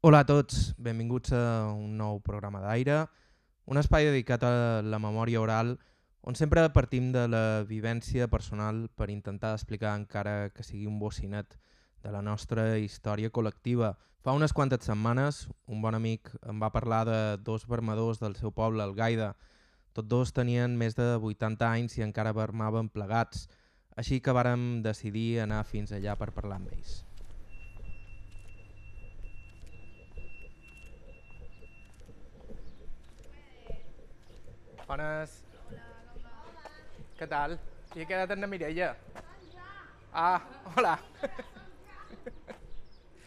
Hola a tots, benvinguts a un nou programa d'aire, un espai dedicat a la memòria oral on sempre partim de la vivència personal per intentar explicar encara que sigui un bocinet de la nostra història col·lectiva. Fa unes quantes setmanes un bon amic em va parlar de dos vermadors del seu poble, el Gaida. Tots dos tenien més de 80 anys i encara vermaven plegats, així que vàrem decidir anar fins allà per parlar amb ells. Bones. Què tal? I he quedat amb la Mireia. Ah, hola.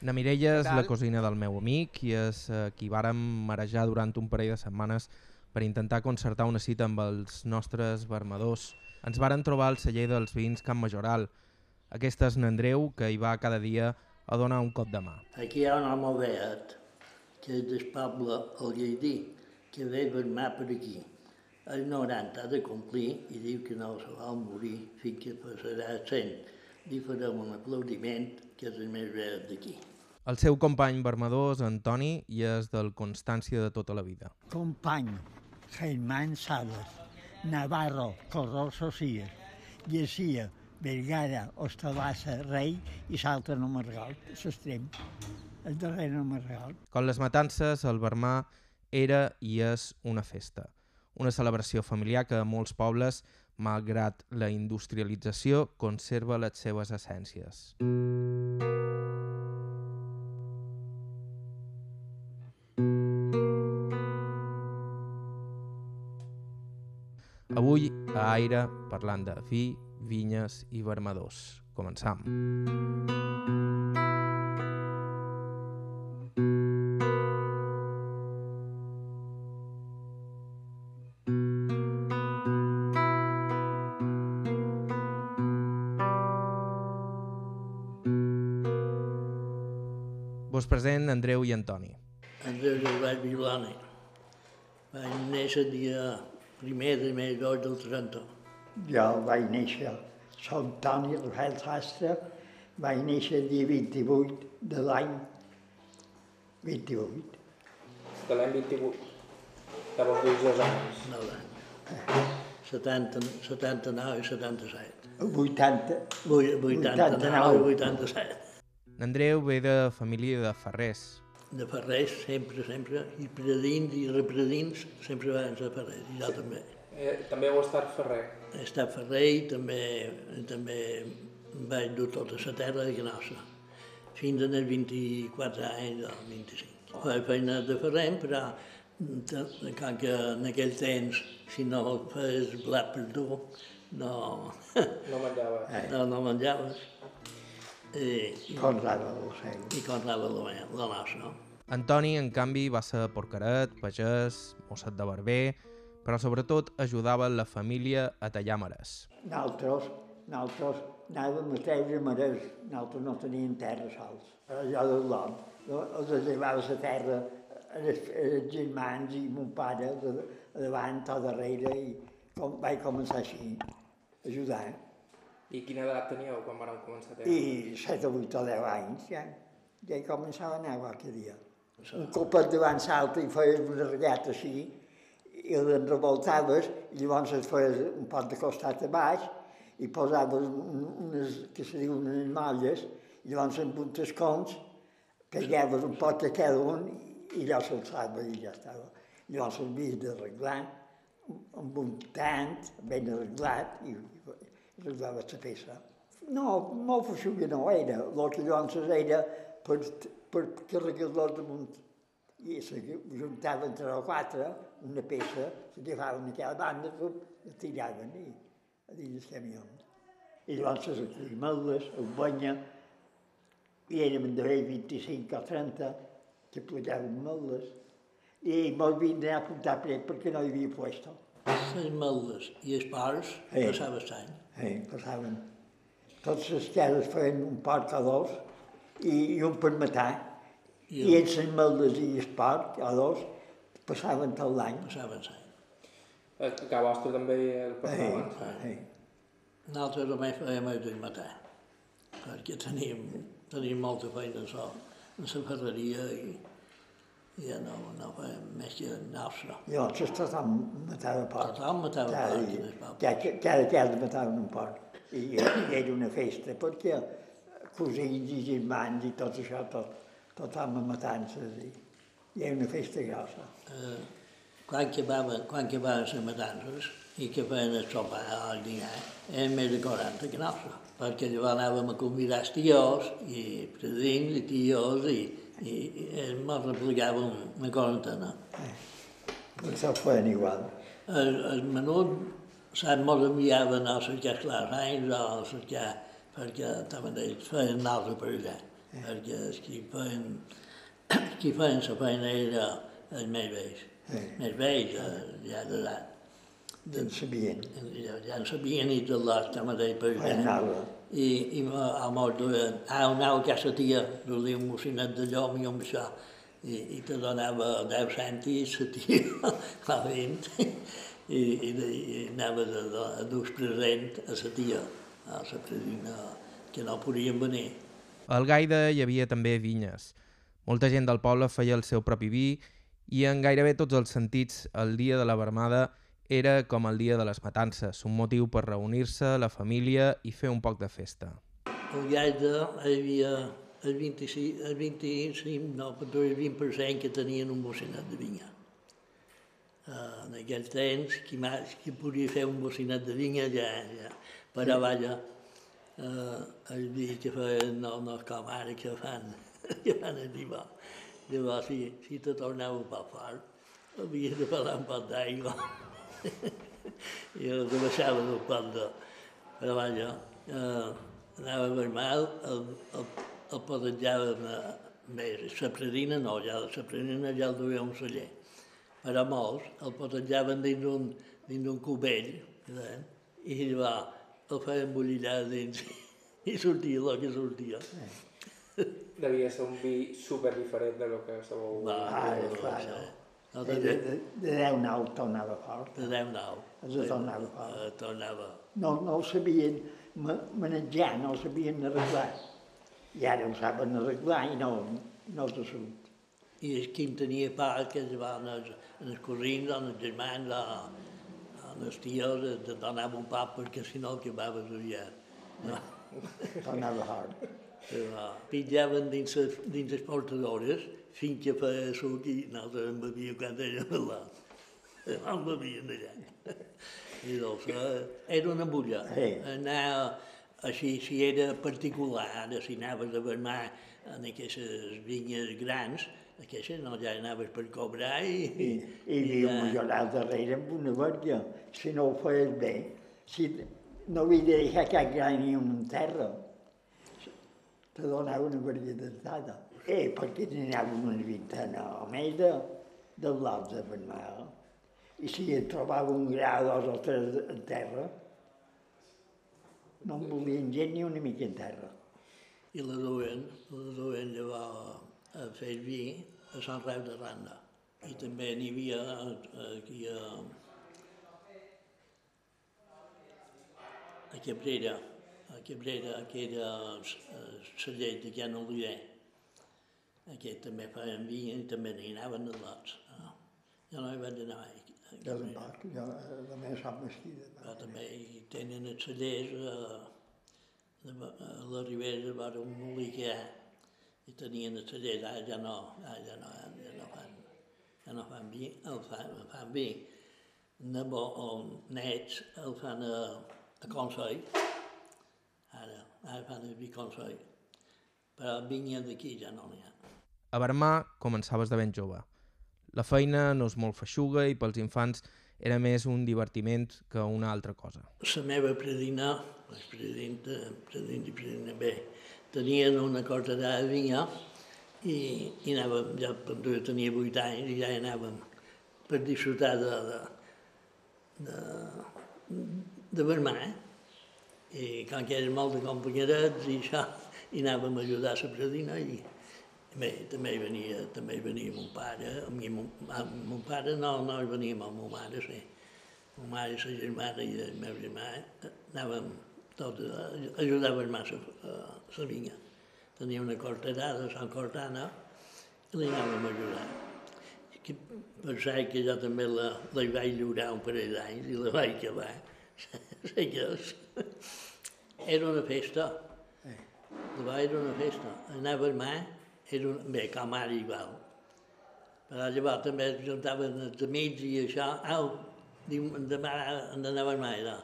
Na Mireia és la cosina del meu amic i és eh, qui vàrem marejar durant un parell de setmanes per intentar concertar una cita amb els nostres vermadors. Ens varen trobar al celler dels vins Camp Majoral. Aquest és n'Andreu, que hi va cada dia a donar un cop de mà. Aquí hi ha un home beat, que és del poble el Gaidí, que ve vermar per aquí. El 90 ha de complir i diu que no se vol morir fins que passarà 100. Li farem un aplaudiment, que és el més beat d'aquí. El seu company vermador és Antoni i és del Constància de tota la vida. Company, Germán Salas, Navarro, Corró Socia, Llesia, Vergara, Ostalassa, Rei i Salta no Margal, s'estrem, el darrer no Margal. Com les matances, el vermar era i és una festa. Una celebració familiar que a molts pobles, malgrat la industrialització, conserva les seves essències. Avui a Aire parlant de vi, vinyes i vermadors. Començam. Vos Andreu i Antoni. Andreu Gilbert Vilani. Vaig néixer dia primer de mes d'or del 30. Jo vaig néixer Sant Toni, Rafael Sastre, vaig néixer el dia 28 de l'any 28. De l'any 28. De vos dius dos anys. No l'any. 70, 79 i 77. 80, 89 i 87. Andreu ve de família de ferrers. De Ferrers, sempre, sempre, i predins i repredins sempre van ser Ferrers, i jo també. Eh, també heu estat ferrer. He estat ferrer i també, també vaig dur tota la terra de Canossa, fins als 24 anys o 25. Vaig feina de ferrer, però t- com que en aquell temps, si no fes blat per tu, no, No menjava. no, no menjaves. I, i, Conrado del seu. i conrava la, nostra. Antoni, en canvi, va ser porqueret, pagès, mosset de barber, però sobretot ajudava la família a tallar mares. Nosaltres, nosaltres anàvem a treure mares, nosaltres no teníem terra sols. Allò de l'hom, els arribava la terra, els, els germans i mon pare davant o darrere i com, vaig començar així, a ajudar. I quina edat teníeu quan vareu començar a I 7 o 8 o 10 anys ja, ja hi començava a anar qualque dia. Un copet davant salta i feies una ratllata així, i l'enrevoltaves, i llavors et feies un pot de costat a baix, i posaves un- unes, que se diuen unes molles, i llavors amb uns escons, pegaves un pot a cada un, i allò s'alçava i ja estava. Llavors s'havia d'arreglar amb un tant ben arreglat, i, arreglava la peça. No, molt feixuga no era. Que llavors era per, per carregar-los damunt. I juntaven entre o quatre, una peça, se llevaven a cada banda, i tiraven i, a dins el camió. I llavors se recollimen-les, ho banya, i érem d'haver 25 o 30 que plejàvem melles. I mos havien d'anar a portar pret perquè no hi havia puesto. Les meldes i els porcs Eh. passava l'any. Eh, passaven. Tots les cases feien un porc o dos i, i un per matar. I, I ells les meldes i el porc o dos passaven tot l'any. Passava l'any. A casa vostra també el Eh, eh. Nosaltres només fèiem el de matar, perquè teníem, teníem molta feina a sol, en la ferreria i ja no, no fèiem més que nostre. Llavors tothom matava porc. Tothom matava Cada porc dia. en el poble. Cada, cada tarda mataven un porc. I, I era una festa, perquè cosins i germans i tot això, tot, tothom a matances. I, i era una festa grossa. Eh, quan acabaven, quan acabaven les matances i que feien el sopar al dinar, eren més de 40 que nostre, perquè llavors anàvem a convidar els tios i predins i tios i, i, i ens replegàvem una quarantena. Tots ho feien igual. El, el menut saps, mos enviaven a cercar esclaranys o a cercar perquè també ells feien naltre per allà, perquè els qui feien, qui feien la feina era els més vells, Sí. més vells, eh, ja d'edat. En sabien. Ja, ja en sabien i tot l'hort també per allà. I, i ma- a mort duien, au, anau a casa tia, duia un mocinet de llom i amb això, i, i te donava 10 cèntims, la tia, a 20, i, i, de- i anava a, a, a dur present a la tia, a la predina, que no podien venir. Al Gaida hi havia també vinyes. Molta gent del poble feia el seu propi vi i en gairebé tots els sentits el dia de la vermada era com el dia de les matances, un motiu per reunir-se, la família i fer un poc de festa. El Gaida hi havia el 25, el 25 no, però el 20% que tenien un bocinet de vinya. Uh, en aquell temps, qui, més, qui podia fer un bocinet de vinya ja, ja. Però vaja, uh, el vi que feien no, no com ara que fan, que fan arribar. Llavors, si, si te tornava un poc fort, havia de pelar un poc d'aigua. I els baixava del pot de... Vaja, eh, anava a mal, el, el, el podejàvem eh, més. La predina no, ja, la predina ja el duia un celler. Però molts el potejaven dins d'un dins d'un cubell, eh? i llavors el feien bullir allà dins i sortia el que sortia. Devia ser un vi super diferent de lo que sabeu. Va, Ah, no, clar, no, no. no, De, de, de, de 10 nau tornava fort. de deu nou. Els de tornava fort. Eh, tornava. No, no el sabien ma- manejar, no el sabien arreglar. I ara ho saben arreglar i no, no els surt. I el qui en tenia pa, que es van els, els cosins, els germans, o, els tios, te donava un pa perquè si no acabaves allà. No? Tornava fort. Però Pitjaven dins les, dins les portadores fins que feia suc i nosaltres en bevíem quan érem parlant. No en bevien allà. I doncs, era una bulla. Sí. Anar, així, si era particular, ara si anaves a vermar en aquestes vinyes grans, aquestes no, ja anaves per cobrar i... I, i viu ja... major al darrere amb una verga. Si no ho feies bé, si no havia de deixar cap gra ni un terra, te donava una verga d'estada. Eh, perquè anava una vintena o més de, de blocs de vermar. I si en trobava un gra, dos o tres en terra, no en volien gent ni una mica en terra. I la duen, la duen llavors a fer vi a Sant Reu de Randa. I també n'hi havia eh, aquí a, a Cabrera, a Cabrera, que era el celler de Jan Oliver. Aquest també feien vi i n'hi anaven de lots. Ah, Jo no hi vaig anar mai. a tampoc, jo eh, la meva sap mesquida. Però també hi tenen els cellers a, a la Ribera, va un molí que hi ha, i tenien els cellers, ara ja no, ara ja no, ja no fan, ja no fan vi, el fan, el fan vi. Nebo o nets el fan a, a Consell, ara, ara fan el vi Consell. Però vinya d'aquí ja no n'hi ha. A Vermar començaves de ben jove. La feina no és molt feixuga i pels infants era més un divertiment que una altra cosa. La meva predina, el president, president i president bé, tenien una corta de vinya i, i anàvem, ja jo tenia vuit anys i ja anàvem per disfrutar de, de, de, de vermar. Eh? I com que eren molt de companyerets i això, i anàvem a ajudar la predina i bé, també hi venia, també hi venia mon pare, a mi, mon, a, mon pare no, no hi venia amb mon mare, sí. Ma mare, la germana i el meu germà, eh, anàvem tots a ajudar a vermar la vinya. Tenia una corterada a Sant Cortana i li anàvem a ajudar. pensava que jo també la, la hi vaig lliurar un parell d'anys i la vaig acabar. sé que és. Era una festa. La era una festa. Anava a mà, era una... bé, com ara igual. Però llavors també es juntaven els amics i això. Au, demà anava a mà, allò.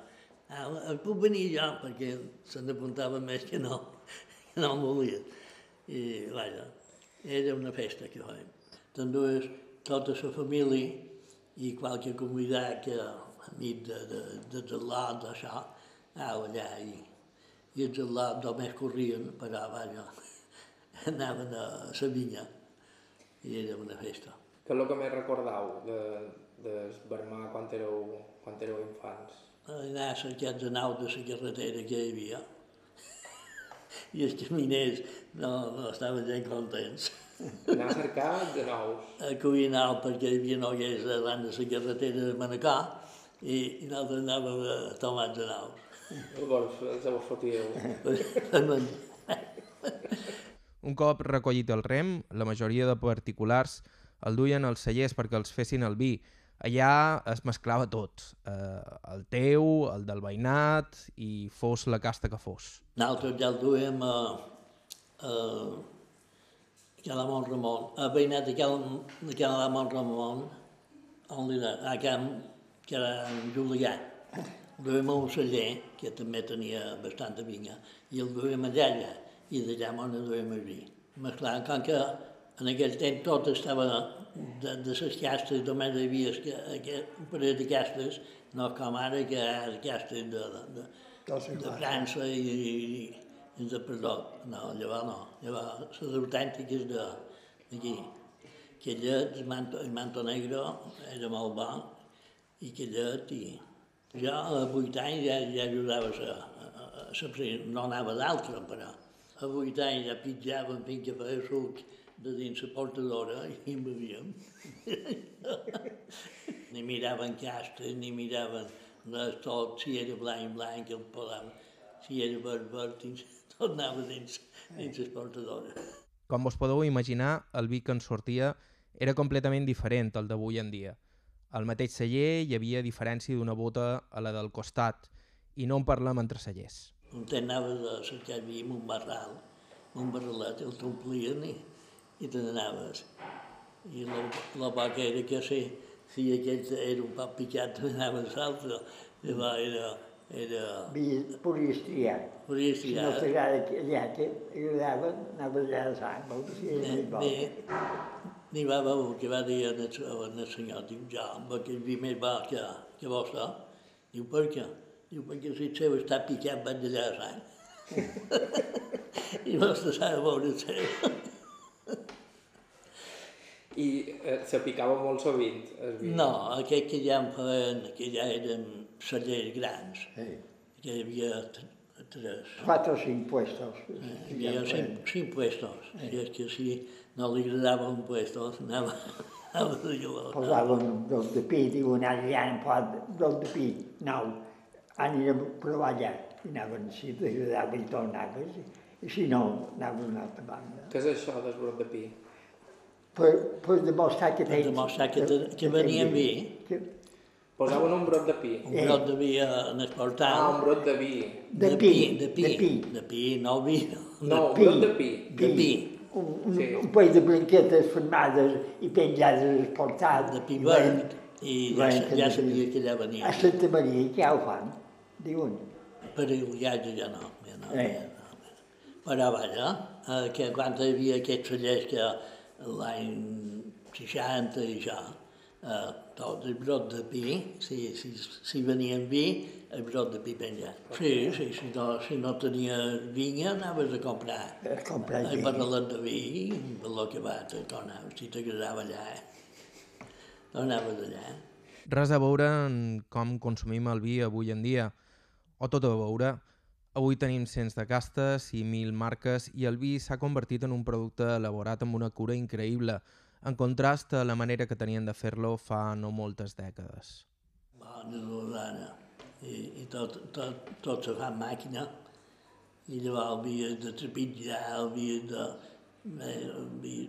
Ah, puc venir jo, perquè se n'apuntava més que no, que no volia. I, vaja, era una festa que fèiem. També tota la família i qualque convidat que amic de, de, de, de lot, d'això, anava allà i, i els al·lot només corrien, però vaja, anaven a la vinya i era una festa. Què és el que més recordeu de, de Barmà quan éreu, quan éreu infants? Anar a cercar de nau de la carretera que hi havia i els caminers no, no estaven gens contents. Anar a cercar de nous. A cuinar perquè hi havia noies davant de la carretera de Manacà i, i nosaltres anàvem a tomar de nous. Llavors els ho fotíeu. Un cop recollit el rem, la majoria de particulars el duien als cellers perquè els fessin el vi. Allà es mesclava tot, eh, el teu, el del veïnat i fos la casta que fos. Nosaltres ja el duem a, a, a la Mont Ramon, a veïnat de la Mont Ramon, on li a Camp, que era en Julià. Duem a un celler, que també tenia bastanta vinya, i el duem allà, allà i d'allà on el duem a vi. Mesclant, com que en aquell temps tot estava de, de les castes, només hi havia aquest parell de castes, no com ara que hi ha castes de, de, de, de França i, i, i de perdó. No, llavors no. Llavors les autèntiques d'aquí. Que llet, el manto, el manto negre era molt bo, i que llet, i jo a vuit anys ja, ja ajudava a, a, a, a, no anava d'altre, però a vuit anys ja pitjàvem fins que feia suc de dins la portadora i em bevíem. ni miraven castes, ni miraven res, tot, si era blanc, blanc, el podam, si era verd, verd, tot anava dins, dins la portadora. Com vos podeu imaginar, el vi que ens sortia era completament diferent al d'avui en dia. Al mateix celler hi havia diferència d'una bota a la del costat, i no en parlem entre cellers. Temps anaves a cercar vi en un barral, un barralet, el t'omplien i i te n'anaves. I la, la vaca era que si, si aquest era un poc picat, te n'anaves l'altre. Llavors era, era... Polistriat. Polistriat. Si no t'agrada allà que agradava, anaves allà a sang, veus si era més bo. N'hi va veure que va dir al senyor, diu, ja, amb aquell vi més bo que, que vostre. Diu, per què? Diu, perquè si el seu està picat, vaig allà a sang. I vostre s'ha de veure el seu. I eh, se picava molt sovint el vi? No, aquest que ja en feien, que ja eren cellers grans, sí. que hi havia tres. Quatre o cinc puestos. Hi havia cinc, cinc puestos. Sí. I és que si no li agradava un puesto, anava, anava de lloc. Posaven dos de pi, diuen, allà en pot dos de pi, nou. Anirem a provar allà. I anaven, si t'agradava i tornaves, i si no, anaven a una altra banda. Què és això del brot de pi? per, per demostrar que tens... Per demostrar que, te, que venien vi. Que... Posaven un brot de pi. Un eh. brot de vi en el portal. Ah, un brot de vi. De, de pi, de pi. De pi, de pi no vi. No, un brot de pi. De pi. Un, un, sí. un parell de blanquetes formades i penjades al portal. De pi verd. I ja, ja sabia que allà venia. A Santa Maria, que ja ho fan, diuen. Per el viatge ja no. Ja no, eh. ja no. Però vaja, eh, que quan hi havia aquests cellers que l'any 60 i ja, eh, tot el brot de pi, si, si, si venia en vi, el brot de pi penjat. Sí, sí, si no, si no tenia vinya anaves a comprar. A comprar el barrelet de vi, el que va, te tornaves, si t'agradava allà, eh? tornaves allà. Res a veure en com consumim el vi avui en dia, o tot a veure Avui tenim cents de castes i mil marques i el vi s'ha convertit en un producte elaborat amb una cura increïble, en contrast a la manera que tenien de fer-lo fa no moltes dècades. Bona ara. I, i tot, tot, tot se fa màquina i llavors havies de trepitjar, havies de... Eh,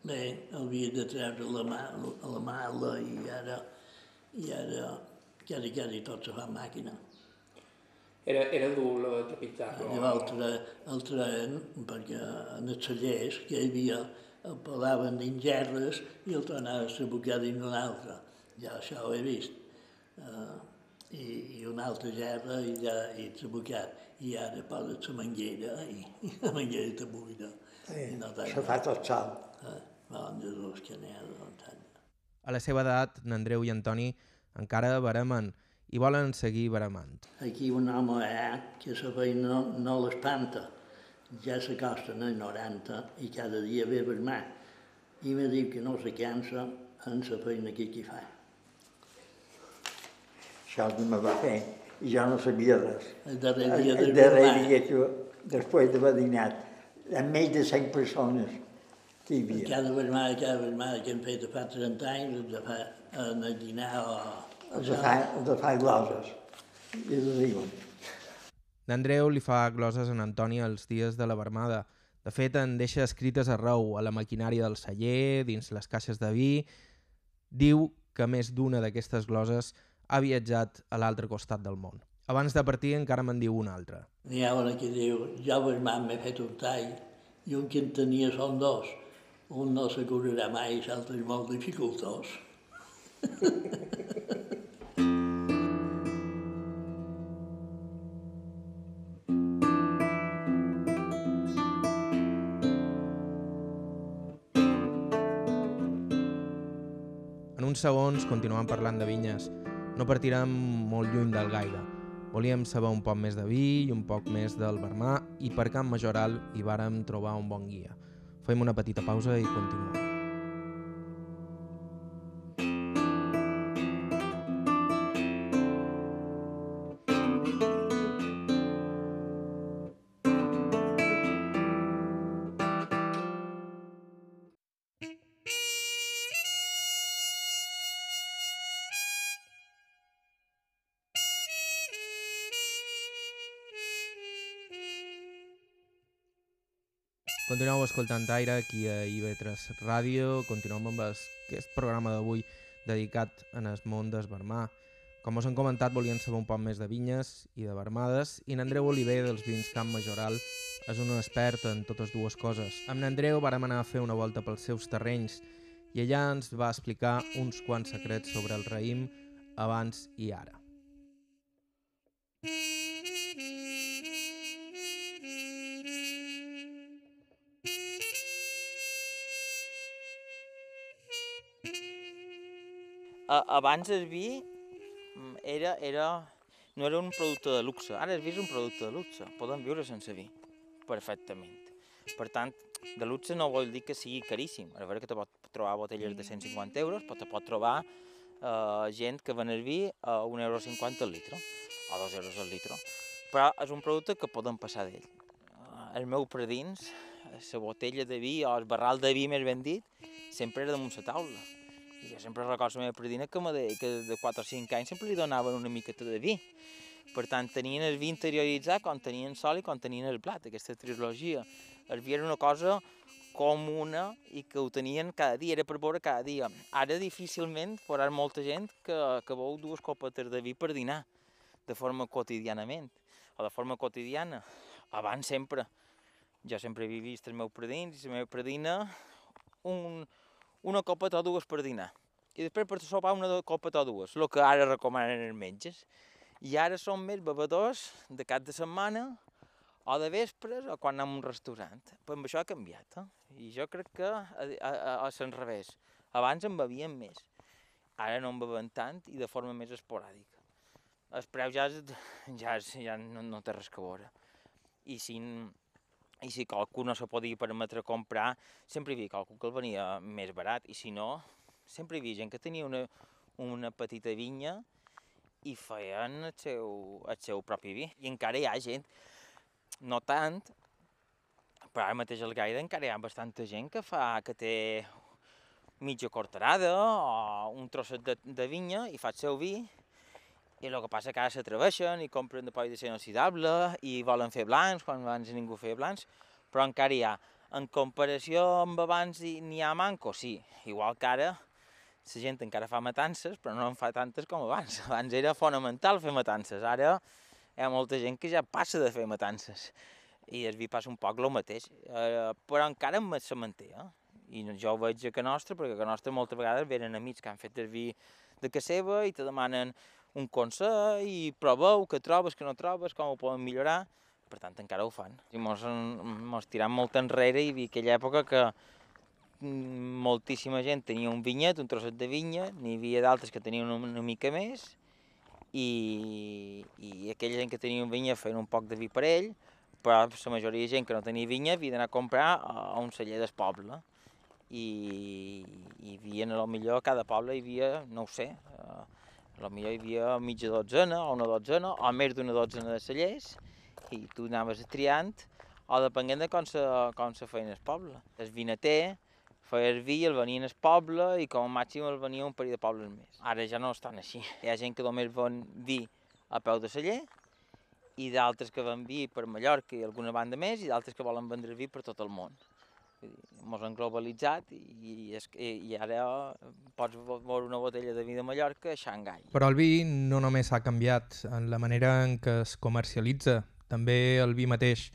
Bé, havia de treure la, mà, la mala i ara, i ara quasi, quasi tot se fa màquina. Era, era dur lo de trepitjar-lo? I l'altre, altre, perquè en els cellers que hi havia el pelaven dins gerres i el tornava a trabucar dins un altre. Ja això ho he vist. Uh, i, i una altra gerra i ja he trabucat. I ara poses la manguera i, i la manguera te buida. Sí, I no se fa tot sol. Eh, van de dos que n'hi ha de A la seva edat, n'Andreu i Antoni encara baremen i volen seguir baremant. Aquí un home eh, que la feina no, no l'espanta. Ja s'acosta als 90 i cada dia ve per mà. I me diu que no se cansa en la feina que aquí fa. Això no me va fer i jo no sabia res. El darrer dia El del darrer dia que, després d'haver dinat, amb més de 100 persones que hi havia. cada vegada, cada vegada que hem fet fa 30 anys, de fa en el dinar o... Els de fa, els de fa gloses. I els diuen. N'Andreu li fa gloses en Antoni els dies de la vermada. De fet, en deixa escrites arreu, a la maquinària del celler, dins les caixes de vi. Diu que més d'una d'aquestes gloses ha viatjat a l'altre costat del món. Abans de partir encara me'n diu una altra. N'hi ha una que diu, jo Bermà m'he fet un tall i un que en tenia són dos. Un no se curarà mai l'altre és molt dificultós. segons continuem parlant de vinyes. No partirem molt lluny del gaire. Volíem saber un poc més de vi i un poc més del Vermà i per Camp Majoral hi vàrem trobar un bon guia. Fem una petita pausa i continuem. Escoltant Aire aquí a IB3 Ràdio. Continuem amb es- aquest programa d'avui dedicat en el món Vermà. Com us hem comentat, volien saber un poc més de vinyes i de vermades i n'Andreu Oliver dels vins Camp Majoral és un expert en totes dues coses. Amb n'Andreu vàrem anar a fer una volta pels seus terrenys i allà ens va explicar uns quants secrets sobre el raïm abans i ara. Abans el vi mm, era, era, no era un producte de luxe, ara el vi és un producte de luxe, podem viure sense vi, perfectament. Per tant, de luxe no vol dir que sigui caríssim, a veure que te pot trobar botelles de 150 euros, però te pot trobar eh, gent que ven el vi a 1,50 euro el litre, o 2 euros el litre, però és un producte que podem passar d'ell. Eh, El meu predins, la botella de vi o el barral de vi més ben dit, sempre era damunt la taula. I jo sempre recordo la meva predina que, me de, que de 4 o 5 anys sempre li donaven una miqueta de vi. Per tant, tenien el vi interioritzat quan tenien sol i quan tenien el plat, aquesta trilogia. El vi era una cosa comuna i que ho tenien cada dia, era per veure cada dia. Ara difícilment veuràs molta gent que, que veu dues copetes de vi per dinar, de forma quotidianament, o de forma quotidiana. Abans sempre, jo sempre he vist els meus predins i la meva predina, un, una copeta o dues per dinar. I després per sopar una copeta o dues, el que ara recomanen els metges. I ara són més bevedors de cap de setmana o de vespres o quan anem a un restaurant. Però amb això ha canviat, eh? I jo crec que a, a, a, a l'enrevés. Abans en bevien més. Ara no en beven tant i de forma més esporàdica. El preu ja, ja, ja no, no té res que veure. I si, i si qualcú no se podia permetre comprar, sempre hi havia qualcú que el venia més barat, i si no, sempre hi havia gent que tenia una, una petita vinya i feien el seu, el seu propi vi. I encara hi ha gent, no tant, però ara mateix al Gaire encara hi ha bastanta gent que fa, que té mitja cortarada o un trosset de, de vinya i fa el seu vi i el que passa que ara s'atreveixen i compren de de ser inoxidable i volen fer blancs quan abans ningú feia blancs, però encara hi ha. en comparació amb abans n'hi ha manco, sí. Igual que ara la gent encara fa matances, però no en fa tantes com abans. Abans era fonamental fer matances, ara hi ha molta gent que ja passa de fer matances. I el vi passa un poc el mateix, eh, però encara se manté. Eh? I jo ho veig a que nostra, perquè a que nostra moltes vegades venen amics que han fet el vi de que seva i te demanen un consell i proveu, què trobes, què no trobes, com ho poden millorar. Per tant, encara ho fan. I mos, mos tirant molt enrere i vi aquella època que moltíssima gent tenia un vinyet, un trosset de vinya, n'hi havia d'altres que tenien una, mica més, i, i aquella gent que tenia un vinya feien un poc de vi per ell, però la majoria de gent que no tenia vinya havia d'anar a comprar a un celler del poble. I, i hi havia, a lo millor, a cada poble hi havia, no ho sé, a lo millor hi havia mitja dotzena o una dotzena o més d'una dotzena de cellers i tu anaves triant o depenent de com se, com se feien el poble. El vinater, feia el vi, el venien al poble i com a màxim el venia un parell de pobles més. Ara ja no estan així. Hi ha gent que només ven vi a peu de celler i d'altres que ven vi per Mallorca i alguna banda més i d'altres que volen vendre vi per tot el món. Ens han globalitzat i, i, i ara pots veure una botella de vi de Mallorca a Xangai. Però el vi no només ha canviat en la manera en què es comercialitza, també el vi mateix,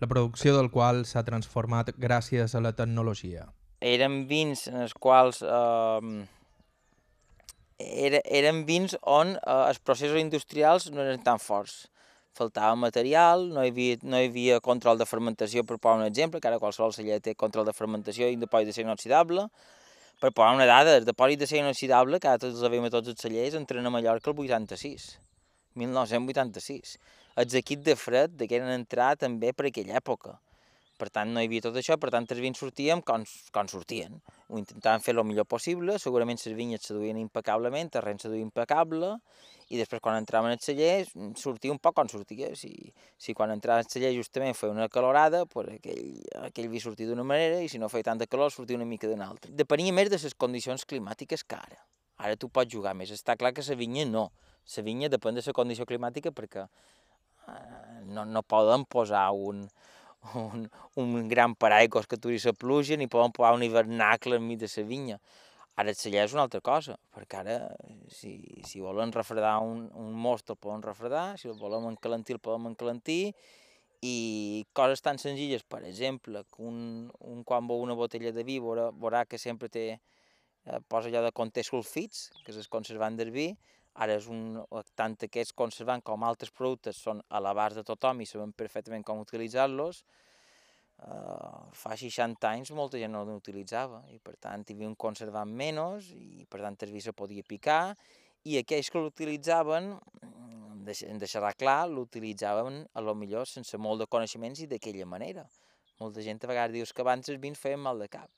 la producció del qual s'ha transformat gràcies a la tecnologia eren vins en els quals eh, era, eren vins on eh, els processos industrials no eren tan forts. Faltava material, no hi, havia, no hi havia control de fermentació, per posar un exemple, que ara qualsevol celler té control de fermentació i depòsit de ser inoxidable. Per posar una dada, el depòsit de ser inoxidable, que ara tots els veiem a tots els cellers, entren a Mallorca el 86, 1986. Els equips de fred que eren entrar també per aquella època per tant, no hi havia tot això, per tant, els vins sortíem com, com sortien. Ho intentàvem fer el millor possible, segurament les vinyes se duien impecablement, el terreny se duia impecable, i després quan entraven al celler sortia un poc com sortia. Si, si quan entrava al celler justament feia una calorada, pues aquell, aquell vi sortia d'una manera i si no feia tanta calor sortia una mica d'una altra. Depenia més de les condicions climàtiques que ara. Ara tu pots jugar més. Està clar que la vinya no. La vinya depèn de la condició climàtica perquè eh, no, no poden posar un, un, un gran paraigos que aturi la pluja ni poden posar un hivernacle enmig de la vinya. Ara el celler és una altra cosa, perquè ara si, si volen refredar un, un most el poden refredar, si el volem encalentir el podem encalentir, i coses tan senzilles, per exemple, que un, un quan veu una botella de vi veurà, veurà que sempre té, eh, posa allò de conté sulfits, que és el conservant del vi, ara és un, tant aquests conservants com altres productes són a l'abast de tothom i sabem perfectament com utilitzar-los, Uh, fa 60 anys molta gent no l'utilitzava i per tant hi havia un conservant menys i per tant el vi se podia picar i aquells que l'utilitzaven, en deixar clar, l'utilitzaven a lo millor sense molt de coneixements i d'aquella manera. Molta gent a vegades dius que abans els vins feien mal de cap.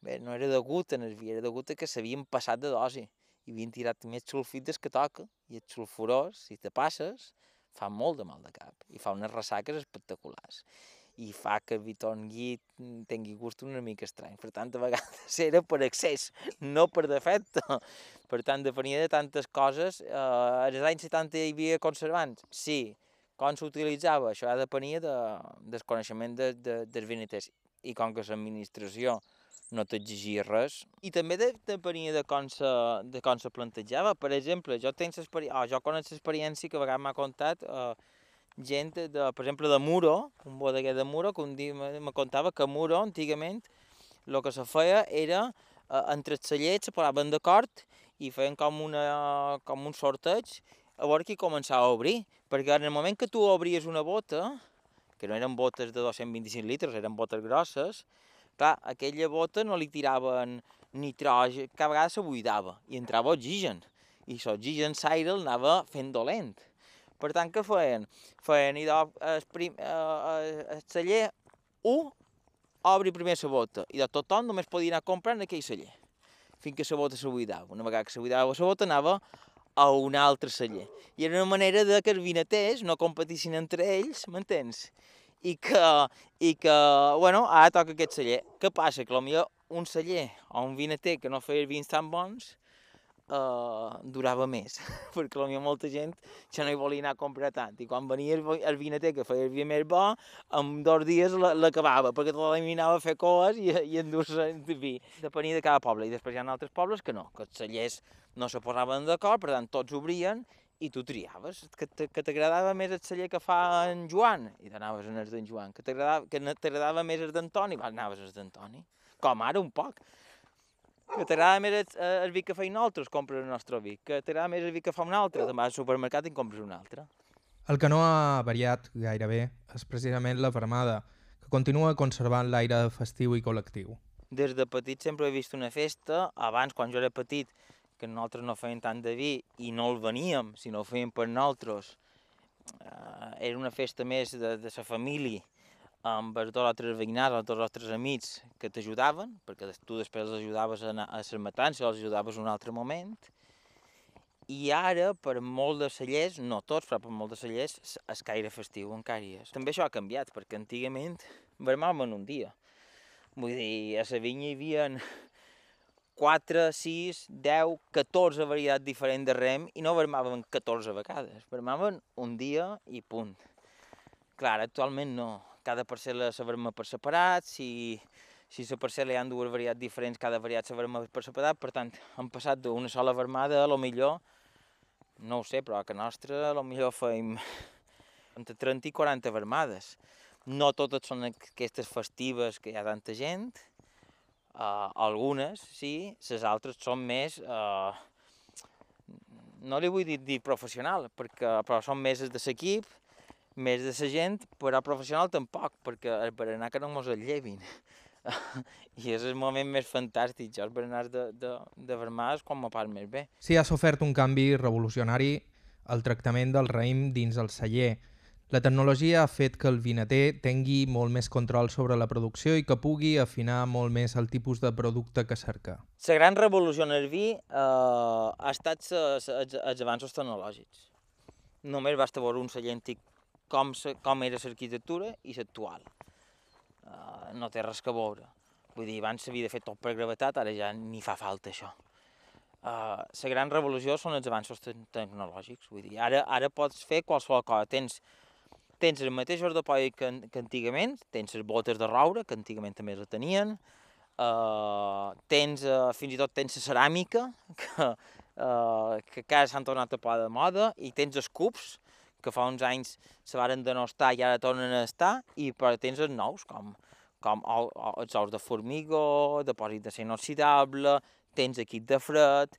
Bé, no era degut en el vi, era degut a que s'havien passat de dosi i havien tirat més sulfit que toca i el sulfurós, si te passes, fa molt de mal de cap i fa unes ressaques espectaculars i fa que el vi tongui, tingui gust una mica estrany. Per tant, a vegades era per excés, no per defecte. Per tant, depenia de tantes coses. Eh, als anys 70 hi havia conservants? Sí. Com s'utilitzava? Això ja depenia de, del coneixement de, de, dels vinaters. I com que l'administració no t'exigia res. I també de, depenia de com, se, de com se plantejava. Per exemple, jo, tenc oh, jo conec l'experiència que a vegades m'ha contat eh, gent, de, per exemple, de Muro, un bodeguer de Muro, que un dia me contava que Muro, antigament, el que se feia era, eh, entre els cellers se posaven d'acord i feien com, una, com un sorteig a veure qui començava a obrir, perquè en el moment que tu obries una bota, que no eren botes de 225 litres, eren botes grosses, clar, aquella bota no li tiraven nitrogen, cada vegada se buidava i entrava oxigen, i l'oxigen l'aire l'anava fent dolent. Per tant, què feien? Feien idò, el, prim, eh, el celler 1 obri primer la bota i de tothom només podia anar comprant aquell celler fins que la bota se buidava. Una vegada que se buidava la bota anava a un altre celler. I era una manera de que els vinaters no competissin entre ells, m'entens? I que, i que, bueno, ara toca aquest celler. Què passa? Que potser un celler o un vinater que no feia vins tan bons uh, durava més, perquè potser molta gent ja no hi volia anar a comprar tant, i quan venia el, el vinater que feia el vi més bo, en dos dies l'acabava, perquè tot l'eliminava a fer coes i, i endur-se vi. Depenia de cada poble, i després hi ha altres pobles que no, que els cellers no se posaven d'acord, per tant tots obrien i tu triaves, que t'agradava més el celler que fa en Joan, i t'anaves en el d'en Joan, que t'agradava més el d'Antoni, anaves el d'Antoni, com ara un poc. Que t'agrada més el, el vi que feien altres, compres el nostre vi. Que t'agrada més el vi que fa un altre, te'n vas al supermercat i en compres un altre. El que no ha variat gairebé és precisament la fermada, que continua conservant l'aire festiu i col·lectiu. Des de petit sempre he vist una festa, abans, quan jo era petit, que nosaltres no fèiem tant de vi i no el veníem, sinó ho fèiem per nosaltres. Uh, era una festa més de, de la família, amb els dos altres veïnats, els dos altres amics que t'ajudaven, perquè tu després els ajudaves a, anar a les matances, els ajudaves un altre moment. I ara, per molt de cellers, no tots, però per molt de cellers, és caire festiu encara hi és. També això ha canviat, perquè antigament vermàvem un dia. Vull dir, a la vinya hi havia 4, 6, 10, 14 varietats diferents de rem i no vermaven 14 vegades. Vermaven un dia i punt. Clar, actualment no. Cada parcel·la se verma per separat, si, si la parcel·la hi ha dues varietats diferents, cada varietat se verma per separat, per tant, han passat d'una sola vermada a lo millor, no ho sé, però a que nostra a lo millor feim entre 30 i 40 vermades. No totes són aquestes festives que hi ha tanta gent, Uh, algunes, sí, les altres són més... Uh, no li vull dir, dir professional, perquè, però són més de l'equip, més de la gent, però professional tampoc, perquè el berenar que no mos el llevin. I és el moment més fantàstic, jo els berenars de, de, de vermars quan m'ho pas més bé. Sí, ha sofert un canvi revolucionari el tractament del raïm dins el celler, la tecnologia ha fet que el vinater tingui molt més control sobre la producció i que pugui afinar molt més el tipus de producte que cerca. La gran revolució en el vi eh, ha estat els avanços tecnològics. Només basta veure un celler antic com, com era l'arquitectura i l'actual. Uh, no té res que veure. Vull dir, abans s'havia de fer tot per gravetat, ara ja ni fa falta això. Uh, la gran revolució són els avanços te tecnològics. Vull dir, ara, ara pots fer qualsevol cosa. Tens tens el mateix ordopoi que, que antigament, tens les botes de roure, que antigament també les tenien, uh, tens, uh, fins i tot tens la ceràmica, que, uh, que cada s'han tornat a posar de moda, i tens els cubs, que fa uns anys se varen denostar i ara tornen a estar, i però tens els nous, com, com els ous de formigó, depòsit de inoxidable, tens equip de fred,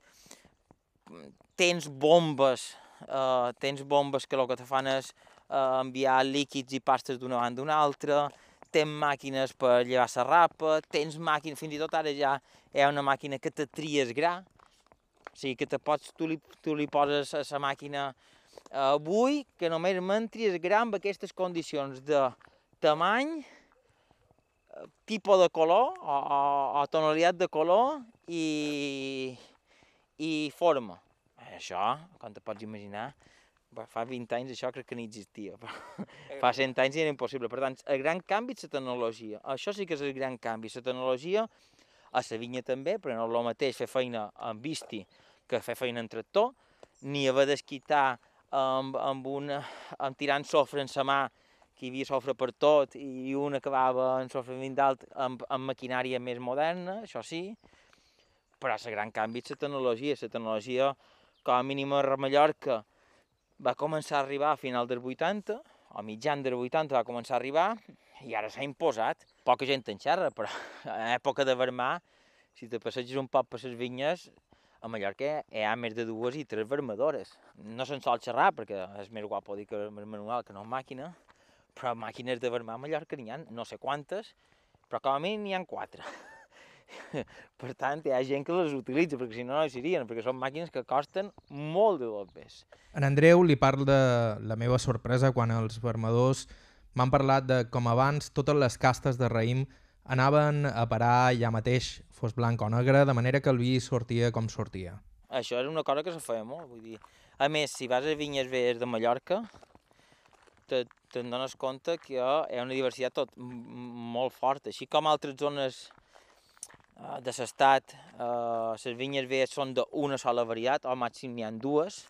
tens bombes, uh, tens bombes que el que te fan és eh, enviar líquids i pastes d'una banda a una altra, tens màquines per llevar la rapa, tens màquines, fins i tot ara ja hi ha una màquina que te tries gra, o sigui que te pots, tu li, tu li poses a la màquina eh, avui que només m'entries gra amb aquestes condicions de tamany, eh, tipus de color o, o, o tonalitat de color i, i forma. Això, com te pots imaginar, fa 20 anys això crec que no existia, però fa 100 anys era impossible. Per tant, el gran canvi és la tecnologia. Això sí que és el gran canvi. La tecnologia, a la vinya també, però no és el mateix fer feina amb visti que fer feina en tractor, ni haver d'esquitar amb, amb, una, amb tirant sofre en la mà, que hi havia sofre per tot, i un acabava en sofre d'alt amb, amb maquinària més moderna, això sí, però el gran canvi és la tecnologia. La tecnologia, com a mínim a Mallorca, va començar a arribar a final dels 80, o mitjan dels 80 va començar a arribar, i ara s'ha imposat. Poca gent en xerra, però a època de vermar, si te passeges un poc per les vinyes, a Mallorca hi ha més de dues i tres vermadores. No se'n sol xerrar perquè és més guapo dir que és manual que no màquina, però màquines de vermar a Mallorca n'hi ha no sé quantes, però com a mínim n'hi ha quatre. per tant, hi ha gent que les utilitza, perquè si no, no hi serien, perquè són màquines que costen molt de més. En Andreu li parla de la meva sorpresa quan els vermadors m'han parlat de com abans totes les castes de raïm anaven a parar ja mateix, fos blanc o negre, de manera que el vi sortia com sortia. Això és una cosa que se feia molt, vull dir. A més, si vas a vinyes vees de Mallorca, te'n te dones compte que hi ha una diversitat tot molt forta, així com altres zones de l'estat, eh, les vinyes velles són d'una sola varietat, o màxim n'hi ha dues,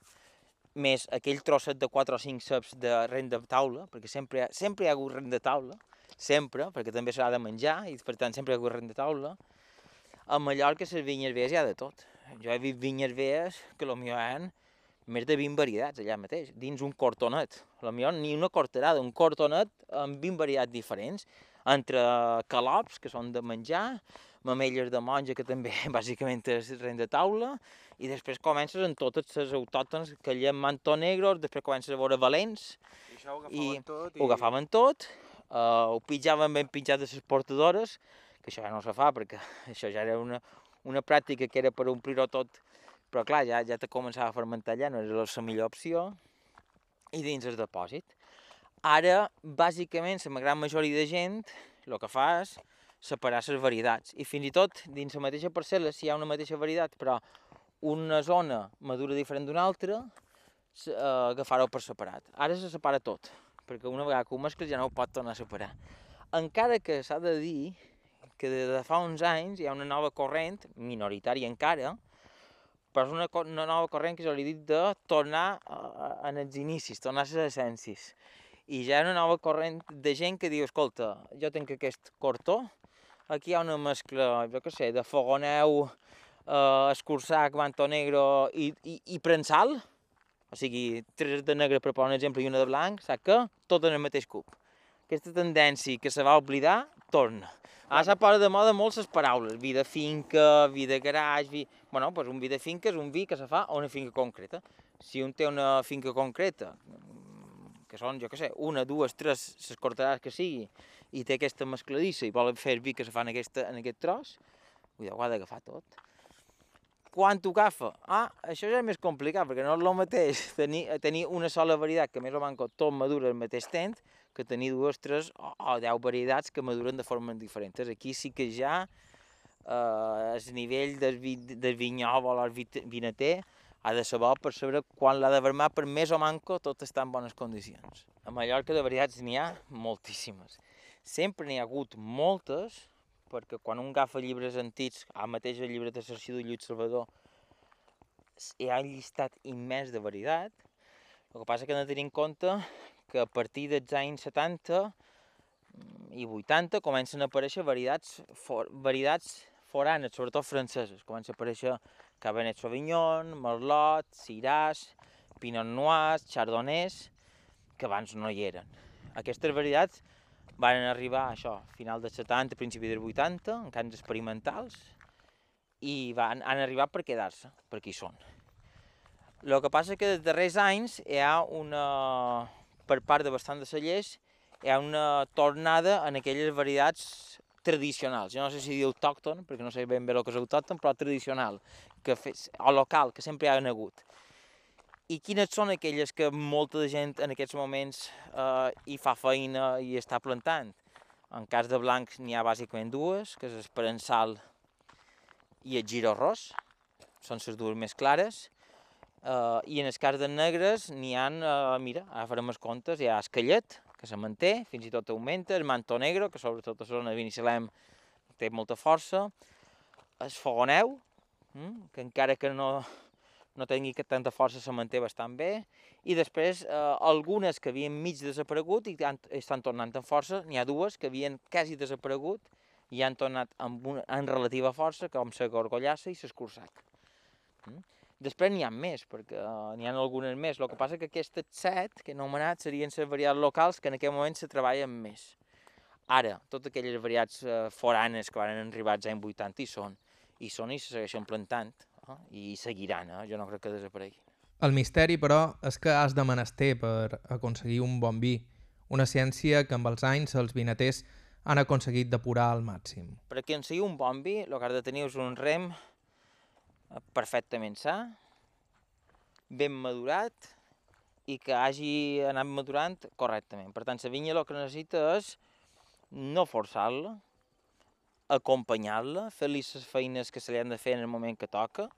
més aquell trosset de 4 o 5 ceps de rent de taula, perquè sempre, sempre hi ha hagut rent de taula, sempre, perquè també s'ha de menjar, i per tant sempre hi ha hagut rent de taula. A Mallorca, les vinyes velles hi ha de tot. Jo he vist vinyes velles que potser hi més de 20 varietats allà mateix, dins un cortonet. Potser ni una corterada, un cortonet amb 20 varietats diferents, entre calops, que són de menjar, mamelles de monja, que també bàsicament és rent de taula, i després comences en totes les autòctones que allà en Manto Negro, després comences a veure valents, I això ho i agafaven tot ho agafaven tot, uh, ho pitjaven ben pitjat de les portadores, que això ja no se fa perquè això ja era una, una pràctica que era per omplir-ho tot, però clar, ja, ja te començava a fermentar allà, no era la millor opció, i dins el depòsit. Ara, bàsicament, la gran majoria de gent el que fa és separar les varietats. I fins i tot, dins la mateixa parcel·la, si hi ha una mateixa varietat, però una zona madura diferent d'una altra, eh, agafar-ho per separat. Ara se separa tot, perquè una vegada que ho mescles ja no ho pot tornar a separar. Encara que s'ha de dir que des de fa uns anys hi ha una nova corrent, minoritària encara, però és una, una nova corrent que jo li he dit de tornar en els inicis, tornar a les essències. I ja hi ha una nova corrent de gent que diu, escolta, jo tinc aquest cortó, aquí hi ha una mescla, jo què sé, de fogoneu, eh, escurçac, manto negro i, i, i prensal, o sigui, tres de negre per posar un exemple i una de blanc, saps què? Tot en el mateix cub. Aquesta tendència que se va oblidar, torna. Ara s'ha posat de moda molt les paraules, vi de finca, vi de garage, vi... Bueno, doncs un vi de finca és un vi que se fa a una finca concreta. Si un té una finca concreta, que són, jo què sé, una, dues, tres, les cortaràs que sigui, i té aquesta mescladissa i volen fer vi que se fa en, aquesta, en aquest tros, ho ha d'agafar tot. Quan t'ho agafa? Ah, això ja és més complicat, perquè no és el mateix tenir, tenir una sola varietat que més o menys tot madura al mateix temps, que tenir dues, tres o, o deu varietats que maduren de formes diferents. Aquí sí que ja eh, el nivell del, vi, del vinyòvol o el vi- vinater ha de saber per saber quan l'ha de vermar per més o manco tot està en bones condicions. A Mallorca de varietats n'hi ha moltíssimes. Sempre n'hi ha hagut moltes, perquè quan un agafa llibres antics, ara mateix el llibre de Sarcí de Lluís Salvador, hi ha llistat immens de varietat, el que passa que hem de tenir en compte que a partir dels anys 70 mm, i 80 comencen a aparèixer varietats, for, varietats foranes, sobretot franceses. Comença a aparèixer Cabernet Sauvignon, Merlot, Syrah, Pinot Noir, Chardonnays, que abans no hi eren. Aquestes varietats van arribar a això, final dels 70, principi dels 80, en camps experimentals, i van, han arribat per quedar-se, perquè hi són. El que passa que dels darrers anys hi ha una, per part de bastant de cellers, hi ha una tornada en aquelles varietats tradicionals. Jo no sé si dir autòcton, perquè no sé ben bé el que és autòcton, però tradicional, que fes, o local, que sempre hi ha hagut. I quines són aquelles que molta gent en aquests moments eh, hi fa feina i està plantant? En cas de blancs n'hi ha bàsicament dues, que és l'esperançal i el giro ros, són les dues més clares, Uh, I en el cas de negres n'hi ha, uh, mira, ara farem els comptes, hi ha esquellet, que se manté, fins i tot augmenta, el manto negro, que sobretot a zona de Binissalem té molta força, el fogoneu, mm, que encara que no, no tingui tanta força se manté bastant bé, i després eh, algunes que havien mig desaparegut i han, estan tornant amb força, n'hi ha dues que havien quasi desaparegut i han tornat amb, una, amb relativa força, com la gorgollassa i l'escurçac. Mm? Després n'hi ha més, perquè uh, n'hi ha algunes més. El que passa que aquestes set que he anomenat serien les varietats locals que en aquest moment se treballen més. Ara, totes aquelles varietats uh, foranes que van arribar als anys 80 hi són, i són i se segueixen plantant, eh? i seguiran, eh? jo no crec que desaparegui. El misteri, però, és que has de menester per aconseguir un bon vi, una ciència que amb els anys els vinaters han aconseguit depurar al màxim. Per aconseguir un bon vi, el que has de tenir és un rem perfectament sa, ben madurat i que hagi anat madurant correctament. Per tant, la vinya el que necessita és no forçar-la, acompanyar-la, fer-li les feines que se li han de fer en el moment que toca,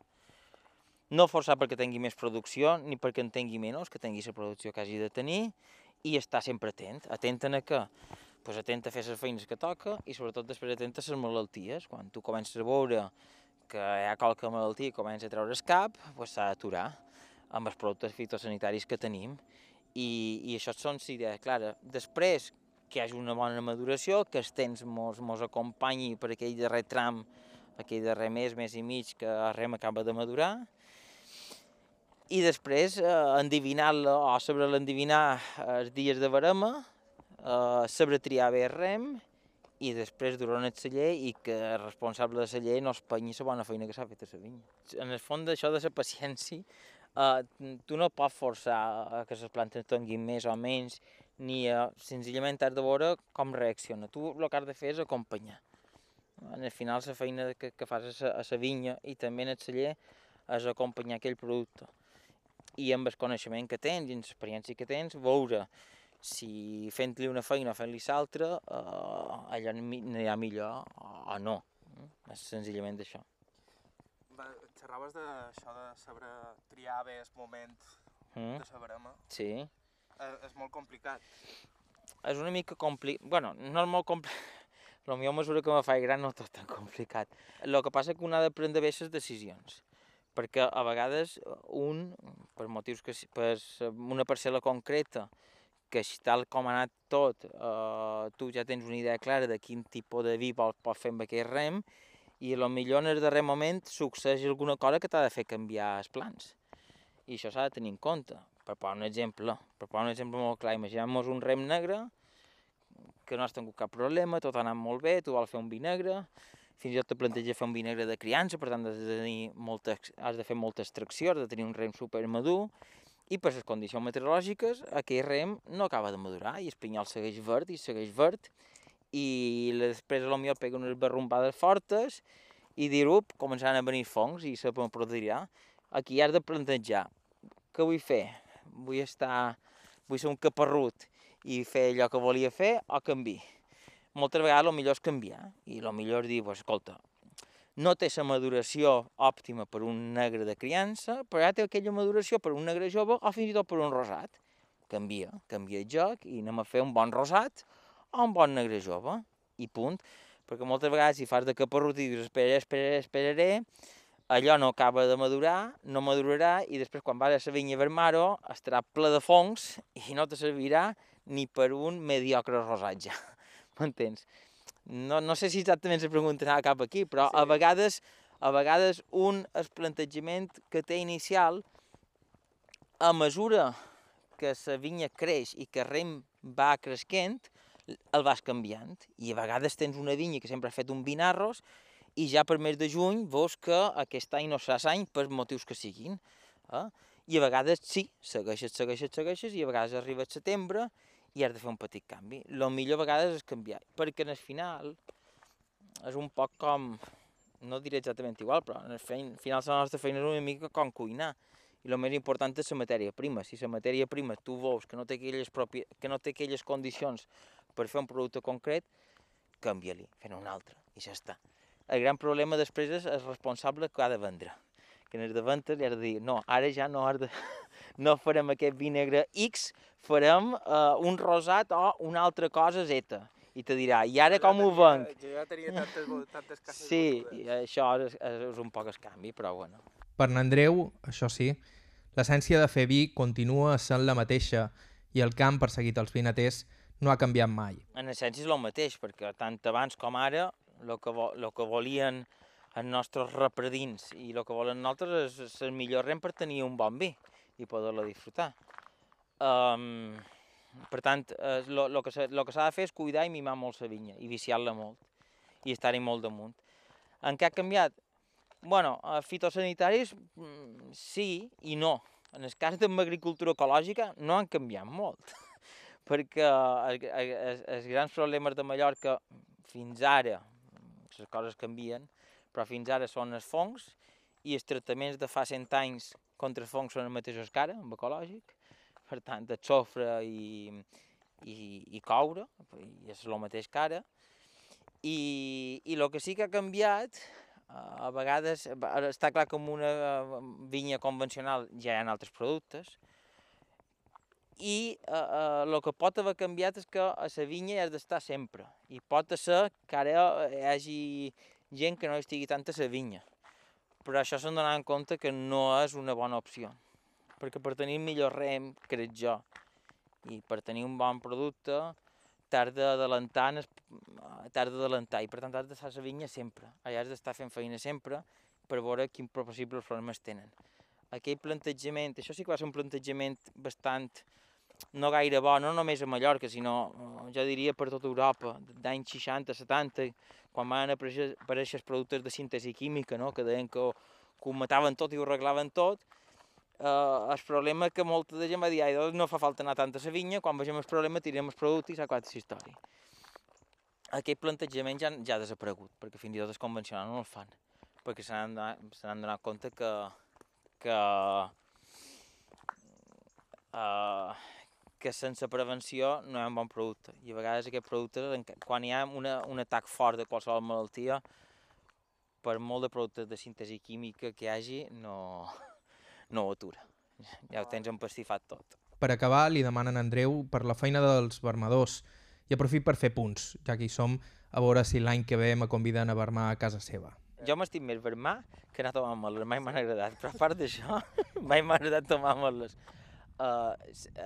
no forçar perquè tingui més producció ni perquè en tingui menys, que tingui la producció que hagi de tenir, i estar sempre atent, atent a que pues, atent a fer les feines que toca i sobretot després atent a les malalties. Quan tu comences a veure que hi ha qualque malaltia i comença a treure el cap, pues, d'aturar amb els productes fitosanitaris que tenim. I, i això són idees clares. Després, que hi hagi una bona maduració, que el temps mos, mos acompanyi per aquell darrer tram, aquell darrer mes, mes i mig que el rem acaba de madurar, i després eh, endivinar-la o saber l'endivinar els dies de barema, eh, saber triar bé el rem i després dur el celler i que el responsable de celler no es penyi la bona feina que s'ha fet a la vinya. En el fons d'això de la paciència, eh, tu no pots forçar a que les plantes tinguin més o menys, ni a, senzillament has de veure com reacciona. Tu el que has de fer és acompanyar. En el final la feina que, que fas a la vinya i també en el celler és acompanyar aquell producte i amb el coneixement que tens i l'experiència que tens, veure si fent-li una feina o fent-li l'altra, eh, allò anirà millor o no. És senzillament això. Xerraves d'això de saber triar bé el moment mm. de la barema. Sí. Eh, és molt complicat. És una mica complicat. bueno, no és molt complicat. La meva mesura que me fa gran no tot tan complicat. El que passa és que un ha de prendre bé les decisions perquè a vegades un, per motius que per una parcel·la concreta, que tal com ha anat tot, eh, tu ja tens una idea clara de quin tipus de vi pots, pots fer amb aquest rem, i a lo millor en el darrer moment succeeix alguna cosa que t'ha de fer canviar els plans. I això s'ha de tenir en compte. Per posar un exemple, per posar un exemple molt clar, imaginem-nos un rem negre, que no has tingut cap problema, tot ha anat molt bé, tu vols fer un vi negre, fins i tot te planteja fer un vinagre de criança, per tant has de, tenir molta, has de fer molta extracció, has de tenir un rem super madur, i per les condicions meteorològiques aquell rem no acaba de madurar i el pinyol segueix verd i segueix verd i després potser pega unes barrumbades fortes i dir, up, començaran a venir fongs i se produirà. Aquí has de plantejar, què vull fer? Vull estar, vull ser un caparrut i fer allò que volia fer o canvi? moltes vegades el millor és canviar i el millor és dir, pues, escolta, no té la maduració òptima per un negre de criança, però ja té aquella maduració per un negre jove o fins i tot per un rosat. Canvia, canvia el joc i anem a fer un bon rosat o un bon negre jove, i punt. Perquè moltes vegades si fas de caparrut i dius esperaré, esperaré, esperaré, allò no acaba de madurar, no madurarà i després quan vas a la vinya vermaro estarà ple de fongs i no te servirà ni per un mediocre rosatge. m'entens? No, no sé si exactament se preguntarà cap aquí, però sí. a vegades a vegades un el plantejament que té inicial, a mesura que la vinya creix i que el rem va creixent, el vas canviant. I a vegades tens una vinya que sempre ha fet un vinarros i ja per mes de juny veus que aquest any no serà any per motius que siguin. Eh? I a vegades sí, segueixes, segueixes, segueixes, i a vegades arriba el setembre i has de fer un petit canvi. El millor a vegades és canviar, perquè en el final és un poc com, no diré exactament igual, però en el final la nostra feina és una mica com cuinar. I el més important és la matèria prima. Si la matèria prima tu veus que no té aquelles, propi... que no té aquelles condicions per fer un producte concret, canvia-li, fent un altre, i ja està. El gran problema després és el responsable que ha de vendre. Que en el de vendre li ha de dir, no, ara ja no has de, no farem aquest vi negre X, farem uh, un rosat o una altra cosa Z. I te dirà, i ara com ho venc? Jo ja tenia tantes, tantes cases Sí, i això és, és un poc canvi, però bueno. Per n'Andreu, això sí, l'essència de fer vi continua sent la mateixa i el camp perseguit als vinaters no ha canviat mai. En essència és el mateix, perquè tant abans com ara el que, vo lo que volien els nostres repredins i el que volen nosaltres és, el millor rem per tenir un bon vi i poder-la disfrutar. Um, per tant, el eh, que s'ha de fer és cuidar i mimar molt la vinya i viciar-la molt i estar-hi molt damunt. En què ha canviat? bueno, fitosanitaris mm, sí i no. En el cas de l'agricultura ecològica no han canviat molt, perquè els grans problemes de Mallorca fins ara, les coses canvien, però fins ara són els fongs i els tractaments de fa 100 anys contra fongs són els mateixos que ara, amb ecològic, per tant, el sofre i, i, i coure, i és el mateix que ara, i, i el que sí que ha canviat, a vegades, està clar que en una vinya convencional ja hi ha altres productes, i el eh, eh, que pot haver canviat és que a la vinya hi has d'estar sempre. I pot ser que ara hi hagi gent que no estigui tant a la vinya. Però això s'han donat en compte que no és una bona opció. Perquè per tenir millor rem, crec jo, i per tenir un bon producte, t'has d'adelantar, i per tant has d'estar a la vinya sempre. Allà has d'estar fent feina sempre per veure quins possibles problemes tenen. Aquell plantejament, això sí que va ser un plantejament bastant no gaire bo, no només a Mallorca, sinó, eh, jo diria, per tota Europa, d'anys 60, 70, quan van aparèixer, els productes de síntesi química, no? que deien que, que ho mataven tot i ho arreglaven tot, eh, el problema que molta de gent va dir, doncs no fa falta anar tant a la vinya, quan vegem el problema tirem el producte i s'ha acabat la història. Aquest plantejament ja, ja ha desaparegut, perquè fins i tot els convencionals no el fan, perquè se n'han donat compte que, que uh, que sense prevenció no hi ha un bon producte. I a vegades aquest producte, quan hi ha una, un atac fort de qualsevol malaltia, per molt de productes de síntesi química que hi hagi, no, no ho atura. Ja ho tens empastifat tot. Per acabar, li demanen a Andreu per la feina dels vermadors i aprofit per fer punts, ja que hi som, a veure si l'any que ve me conviden a vermar a casa seva. Jo m'estic més vermar que anar a tomar les mai m'han agradat, però a part d'això, mai m'ha agradat tomar les Uh,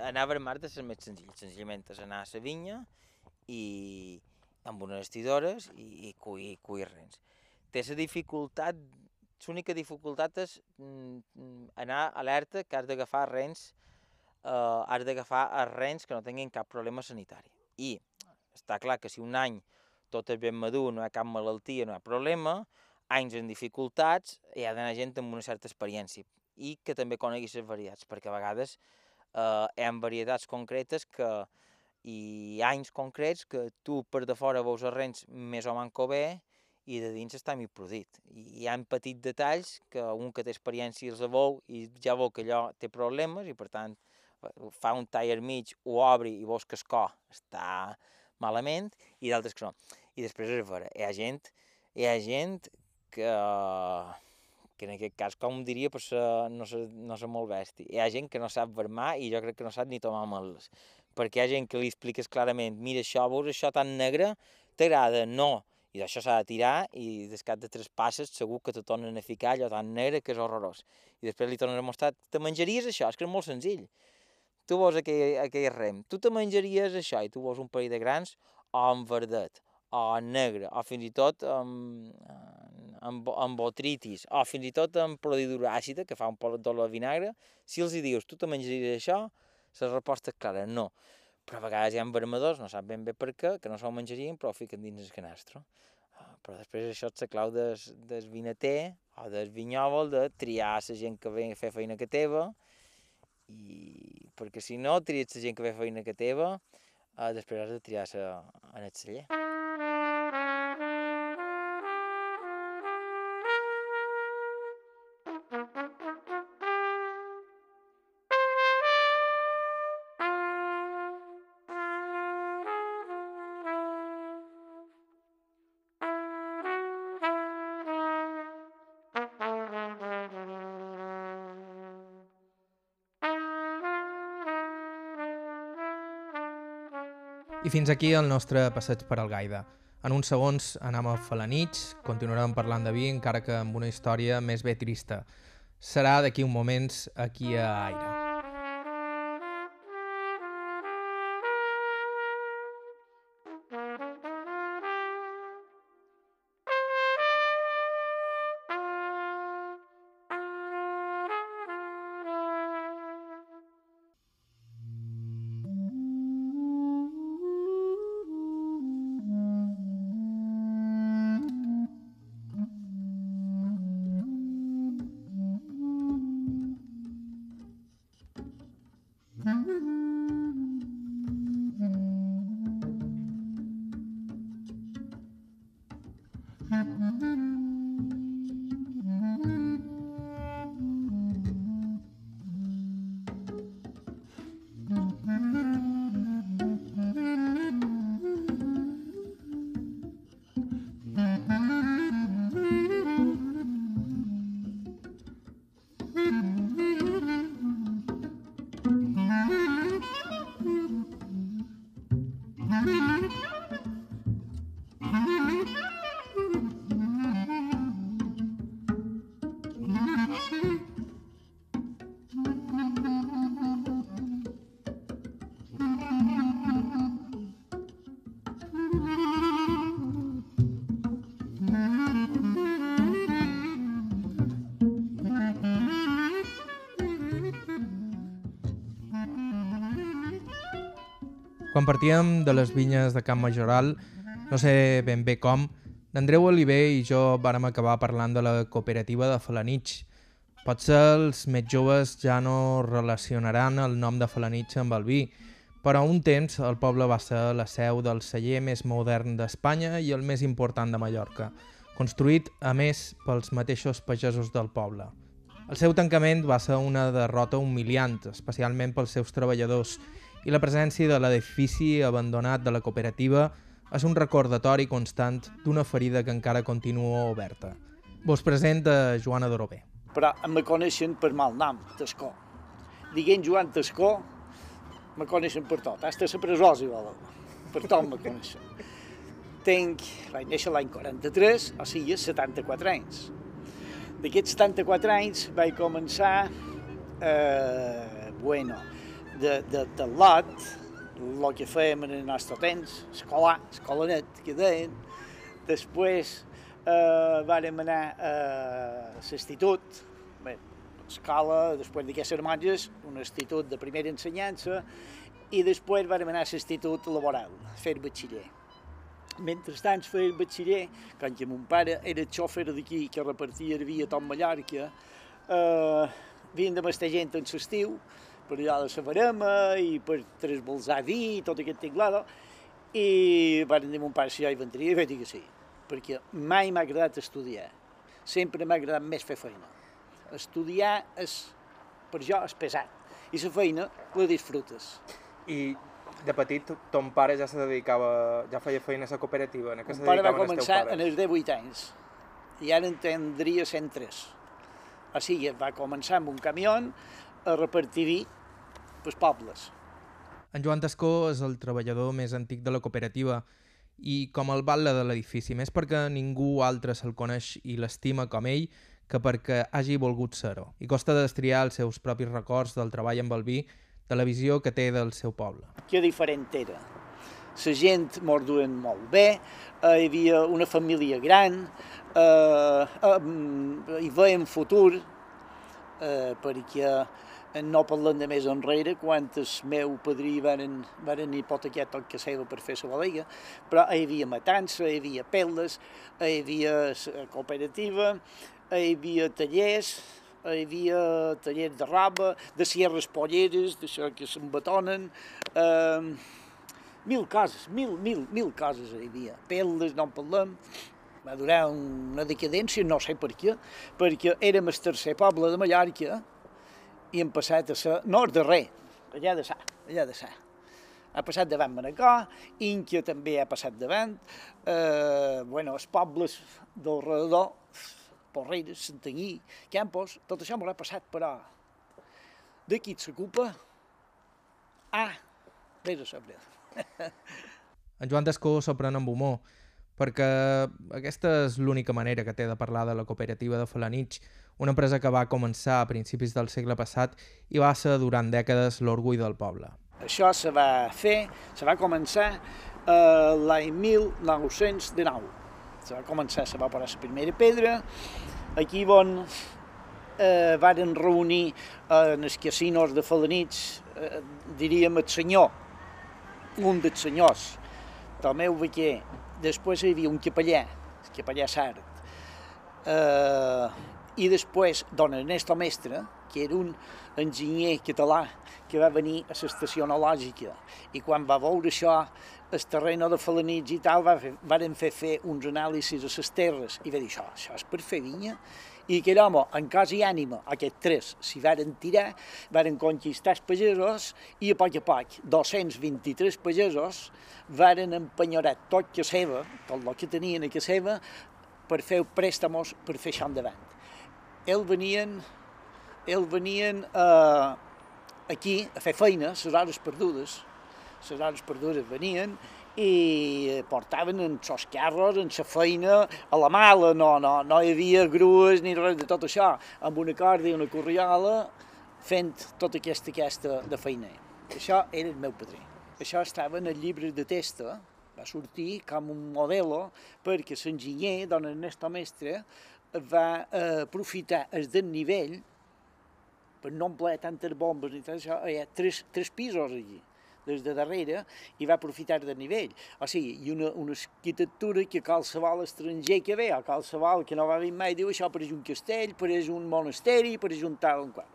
anar a Vermar és més senzill, senzillament és anar a la vinya i amb unes vestidores i, i cuir, cuir rens. Té la dificultat, l'única dificultat és mm, anar alerta que has d'agafar rens, uh, has d'agafar els rens que no tinguin cap problema sanitari. I està clar que si un any tot és ben madur, no hi ha cap malaltia, no hi ha problema, anys en dificultats, hi ha d'anar gent amb una certa experiència i que també conegui les varietats, perquè a vegades eh, hi ha varietats concretes que, i anys concrets que tu per de fora veus els rens més o manco bé i de dins està mig produït. I hi ha petits detalls que un que té experiència els veu i ja veu que allò té problemes i per tant fa un tall mig, ho obri i veus que el cor està malament i d'altres que no. I després és vera, hi ha gent, hi ha gent que que en aquest cas, com diria, pues, no, sé, no sé molt bèstia. Hi ha gent que no sap vermar i jo crec que no sap ni tomar mels. Perquè hi ha gent que li expliques clarament, mira això, veus això tan negre, t'agrada? No. I d'això s'ha de tirar i des cap de tres passes segur que te tornen a ficar allò tan negre que és horrorós. I després li tornen a mostrar, te menjaries això? És que és molt senzill. Tu veus aquell, aquell rem, tu te menjaries això i tu veus un parell de grans o en verdet o negre o fins i tot amb, amb, amb botritis o fins i tot amb prodidura àcida, que fa un poc d'olor de vinagre, si els hi dius, tu te menjaries això, la resposta és clara, no. Però a vegades hi ha vermadors, no sap ben bé per què, que no se'l menjarien, però ho fiquen dins el canastro. Uh, però després això és la clau des, des vinater o des vinyòvol de triar la gent que ve a fer feina que teva, i perquè si no tries la gent que ve a feina que teva, uh, després has de triar-se en el celler. I fins aquí el nostre passeig per al Gaida. En uns segons anem a Falanits, continuarem parlant de vi, encara que amb una història més bé trista. Serà d'aquí un moments aquí a Aire. Quan partíem de les vinyes de Camp Majoral, no sé ben bé com, l'Andreu Oliver i jo vàrem acabar parlant de la cooperativa de Falanitx. Potser els més joves ja no relacionaran el nom de Falanitx amb el vi, però un temps el poble va ser la seu del celler més modern d'Espanya i el més important de Mallorca, construït, a més, pels mateixos pagesos del poble. El seu tancament va ser una derrota humiliant, especialment pels seus treballadors, i la presència de l'edifici abandonat de la cooperativa és un recordatori constant d'una ferida que encara continua oberta. Vos presenta Joana Dorobé. Però me coneixen per mal nom, Tascó. Diguent Joan Tascó, me coneixen per tot. Hasta la presó, si volen. Per tot me coneixen. Tenc, vaig néixer l'any 43, o sigui, 74 anys. D'aquests 74 anys vaig començar, eh, bueno, de, de, de lot, el que fèiem en el nostre temps, escolar, escolanet, que deien. Després eh, vàrem anar a l'institut, bé, escola, després d'aquestes monges, un institut de primera ensenyança, i després vàrem anar a l'institut laboral, a fer batxiller. Mentrestant feia batxiller, quan que mon pare era xòfer d'aquí que repartia el vi a tot Mallorca, eh, havien de mastar gent en l'estiu, per allà de la Verema i per trasbalsar vi i tot aquest tinglada. I van dir mon pare si jo hi vendria i vaig dir que sí, perquè mai m'ha agradat estudiar. Sempre m'ha agradat més fer feina. Estudiar és, per jo és pesat i la feina la disfrutes. I de petit ton pare ja se dedicava, ja feia feina a la cooperativa? En què mon pare va començar en els 18 anys i ara en tindria 103. O sigui, va començar amb un camió a repartir vi pels pobles. En Joan Tascó és el treballador més antic de la cooperativa i com el batle de l'edifici, més perquè ningú altre se'l coneix i l'estima com ell que perquè hagi volgut ser-ho. I costa destriar els seus propis records del treball amb el vi, de la visió que té del seu poble. Que diferent era. La gent mos duen molt bé, eh, hi havia una família gran, eh, eh, hi veiem futur, eh, perquè no parlant de més enrere, quan el meu padrí van, van hipotecar tot que seva per fer la bodega, però hi havia matança, hi havia pel·les, hi havia cooperativa, hi havia tallers, hi havia tallers de roba, de sierres polleres, d'això que s'embatonen, eh, mil coses, mil, mil, mil coses hi havia. Pel·les, no en parlem, va durar una decadència, no sé per què, perquè érem el tercer poble de Mallorca, i hem passat a ser, no el darrer, allà de sa, allà de sa. Ha passat davant Manacor, Inca també ha passat davant, eh, bueno, els pobles del redador, Porreres, Santanyí, Campos, tot això m'ho ha passat, però d'aquí et s'ocupa, ah, res a saber. en Joan Descó s'ho pren amb humor, perquè aquesta és l'única manera que té de parlar de la cooperativa de Falanich, una empresa que va començar a principis del segle passat i va ser durant dècades l'orgull del poble. Això se va fer, se va començar eh, l'any 1919. Se va començar, se va posar la primera pedra, aquí on eh, varen reunir eh, en els casinos de Falanich, eh, diríem el senyor, un dels senyors, Tomeu Vaquer, després hi havia un capellà, el capellà Sart, eh, i després don Ernesto Mestre, que era un enginyer català que va venir a l'estació analògica. I quan va veure això, el terreny de Falanits i tal, va fer, varen fer, fer uns anàlisis a les terres. I va dir això, això és per fer vinya i que home, en cos i ànima, aquests tres s'hi varen tirar, varen conquistar els pagesos i a poc a poc, 223 pagesos varen empenyorar tot que seva, tot el que tenien a que seva, per fer préstamos per fer això endavant. Ells venien, ells venien eh, aquí a fer feina, les hores perdudes, les hores perdudes venien i portaven en els carros, en la feina, a la mala, no, no, no hi havia grues ni res de tot això, amb una corda i una corriola, fent tota aquesta, aquesta de feina. Això era el meu padrí. Això estava en el llibre de testa, va sortir com un modelo perquè l'enginyer, don Ernesto Mestre, va eh, aprofitar el desnivell per no emplear tantes bombes ni tant això, hi ha tres, tres pisos allí des de darrere i va aprofitar de nivell. O sigui, i una, una arquitectura que qualsevol estranger que ve, o qualsevol que no va venir mai, diu això pareix un castell, pareix un monasteri, pareix un tal en qual.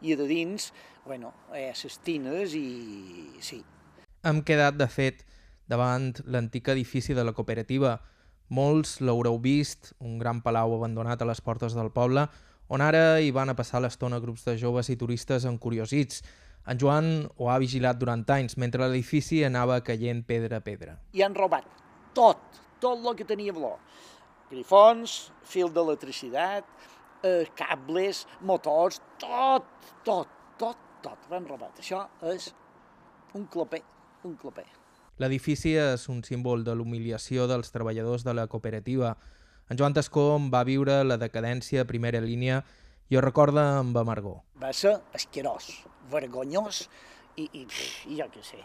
I de dins, bueno, eh, les tines i sí. Hem quedat, de fet, davant l'antic edifici de la cooperativa. Molts l'haureu vist, un gran palau abandonat a les portes del poble, on ara hi van a passar l'estona grups de joves i turistes encuriosits. En Joan ho ha vigilat durant anys, mentre l'edifici anava caient pedra a pedra. I han robat tot, tot el que tenia valor. Grifons, fil d'electricitat, eh, cables, motors, tot, tot, tot, tot, l'han robat. Això és un claper, un claper. L'edifici és un símbol de l'humiliació dels treballadors de la cooperativa. En Joan Tascó va viure la decadència a primera línia i ho recorda amb amargor. Va ser asquerós, vergonyós i, i, i jo què sé.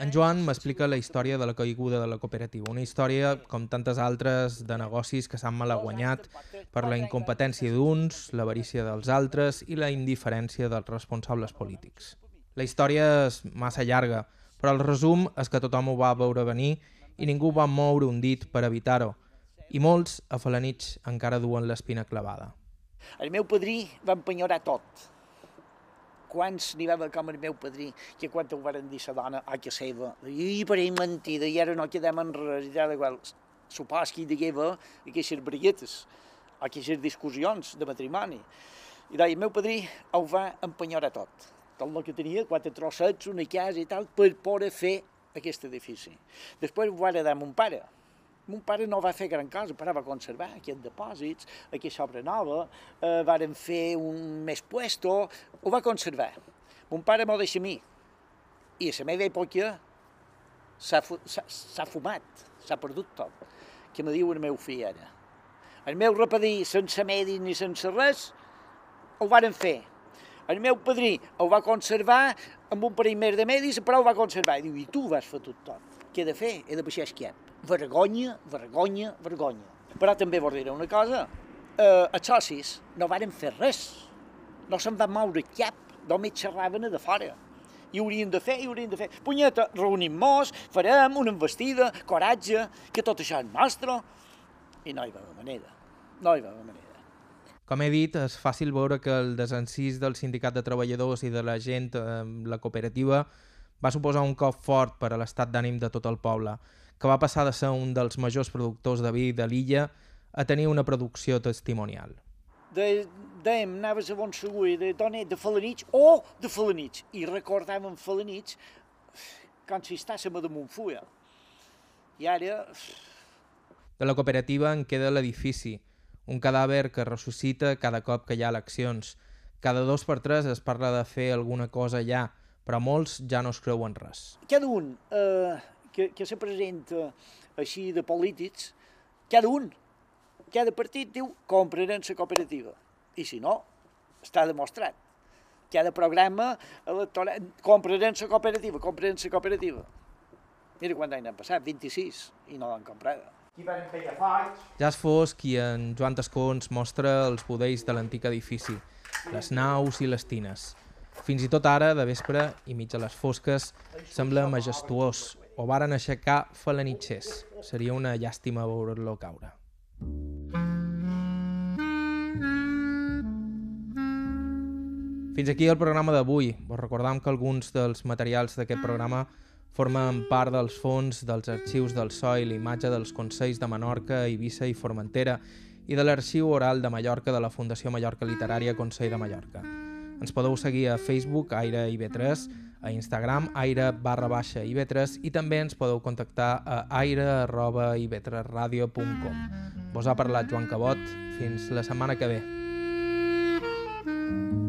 En Joan m'explica la història de la caiguda de la cooperativa, una història, com tantes altres, de negocis que s'han malaguanyat per la incompetència d'uns, l'avarícia dels altres i la indiferència dels responsables polítics. La història és massa llarga, però el resum és que tothom ho va veure venir i ningú va moure un dit per evitar-ho, i molts a Falanich encara duen l'espina clavada. El meu padrí va empenyorar tot. Quants n'hi va haver com el meu padrí, que quan ho van dir la dona a casa seva, i per ell mentida, i ara no quedem en realitat igual. Supos que hi degué haver aquestes briguetes, aquestes discussions de matrimoni. I deia, el meu padrí ho va empenyorar tot tot el que tenia, quatre trossets, una casa i tal, per poder fer aquest edifici. Després ho va heredar mon pare. Mon pare no va fer gran cosa, però va conservar aquests depòsits, aquesta obra nova, eh, varen fer un més puesto, ho va conservar. Mon pare m'ho deixa a mi. I a la meva època s'ha fumat, s'ha perdut tot. Que me diu el meu fill ara. El meu repedir, sense medis ni sense res, ho varen fer el meu padrí ho va conservar amb un parell més de medis, però ho va conservar. I diu, i tu vas fer tot tot. Què he de fer? He de baixar esquiap. Vergonya, vergonya, vergonya. Però també vos diré una cosa, eh, els socis no varen fer res. No se'n van moure cap, només xerraven de fora. I haurien de fer, i haurien de fer. Punyeta, reunim-nos, farem una investida, coratge, que tot això és nostre. I no hi va haver manera. No hi va haver manera. Com he dit, és fàcil veure que el desencís del sindicat de treballadors i de la gent, eh, la cooperativa, va suposar un cop fort per a l'estat d'ànim de tot el poble, que va passar de ser un dels majors productors de vi de l'illa a tenir una producció testimonial. De, dèiem, anaves a Bonsegur, de d'on de Falanich o de Falanich, i recordàvem Falanich quan si estàssim a de Montfuia. I ara... De la cooperativa en queda l'edifici, un cadàver que ressuscita cada cop que hi ha eleccions. Cada dos per tres es parla de fer alguna cosa allà, però molts ja no es creuen res. Cada un eh, que, que se presenta així de polítics, cada un, cada partit diu comprarem la cooperativa. I si no, està demostrat. Cada programa electoral, comprarem la cooperativa, comprarem la cooperativa. Mira quant anys han passat, 26, i no l'han comprada. Ja és fosc i en Joan Tascó ens mostra els budells de l'antic edifici, les naus i les tines. Fins i tot ara, de vespre i mig a les fosques, sembla majestuós, o varen aixecar falanitxers. Seria una llàstima veure-lo caure. Fins aquí el programa d'avui. Vos recordam que alguns dels materials d'aquest programa Formen part dels fons dels arxius del SOI i l'imatge dels Consells de Menorca, Eivissa i Formentera i de l'Arxiu Oral de Mallorca de la Fundació Mallorca Literària Consell de Mallorca. Ens podeu seguir a Facebook, Aire IB3, a Instagram, aire barra baixa IB3 i també ens podeu contactar a aire arroba ib3radio.com. Vos ha parlat Joan Cabot. Fins la setmana que ve. Mm-hmm.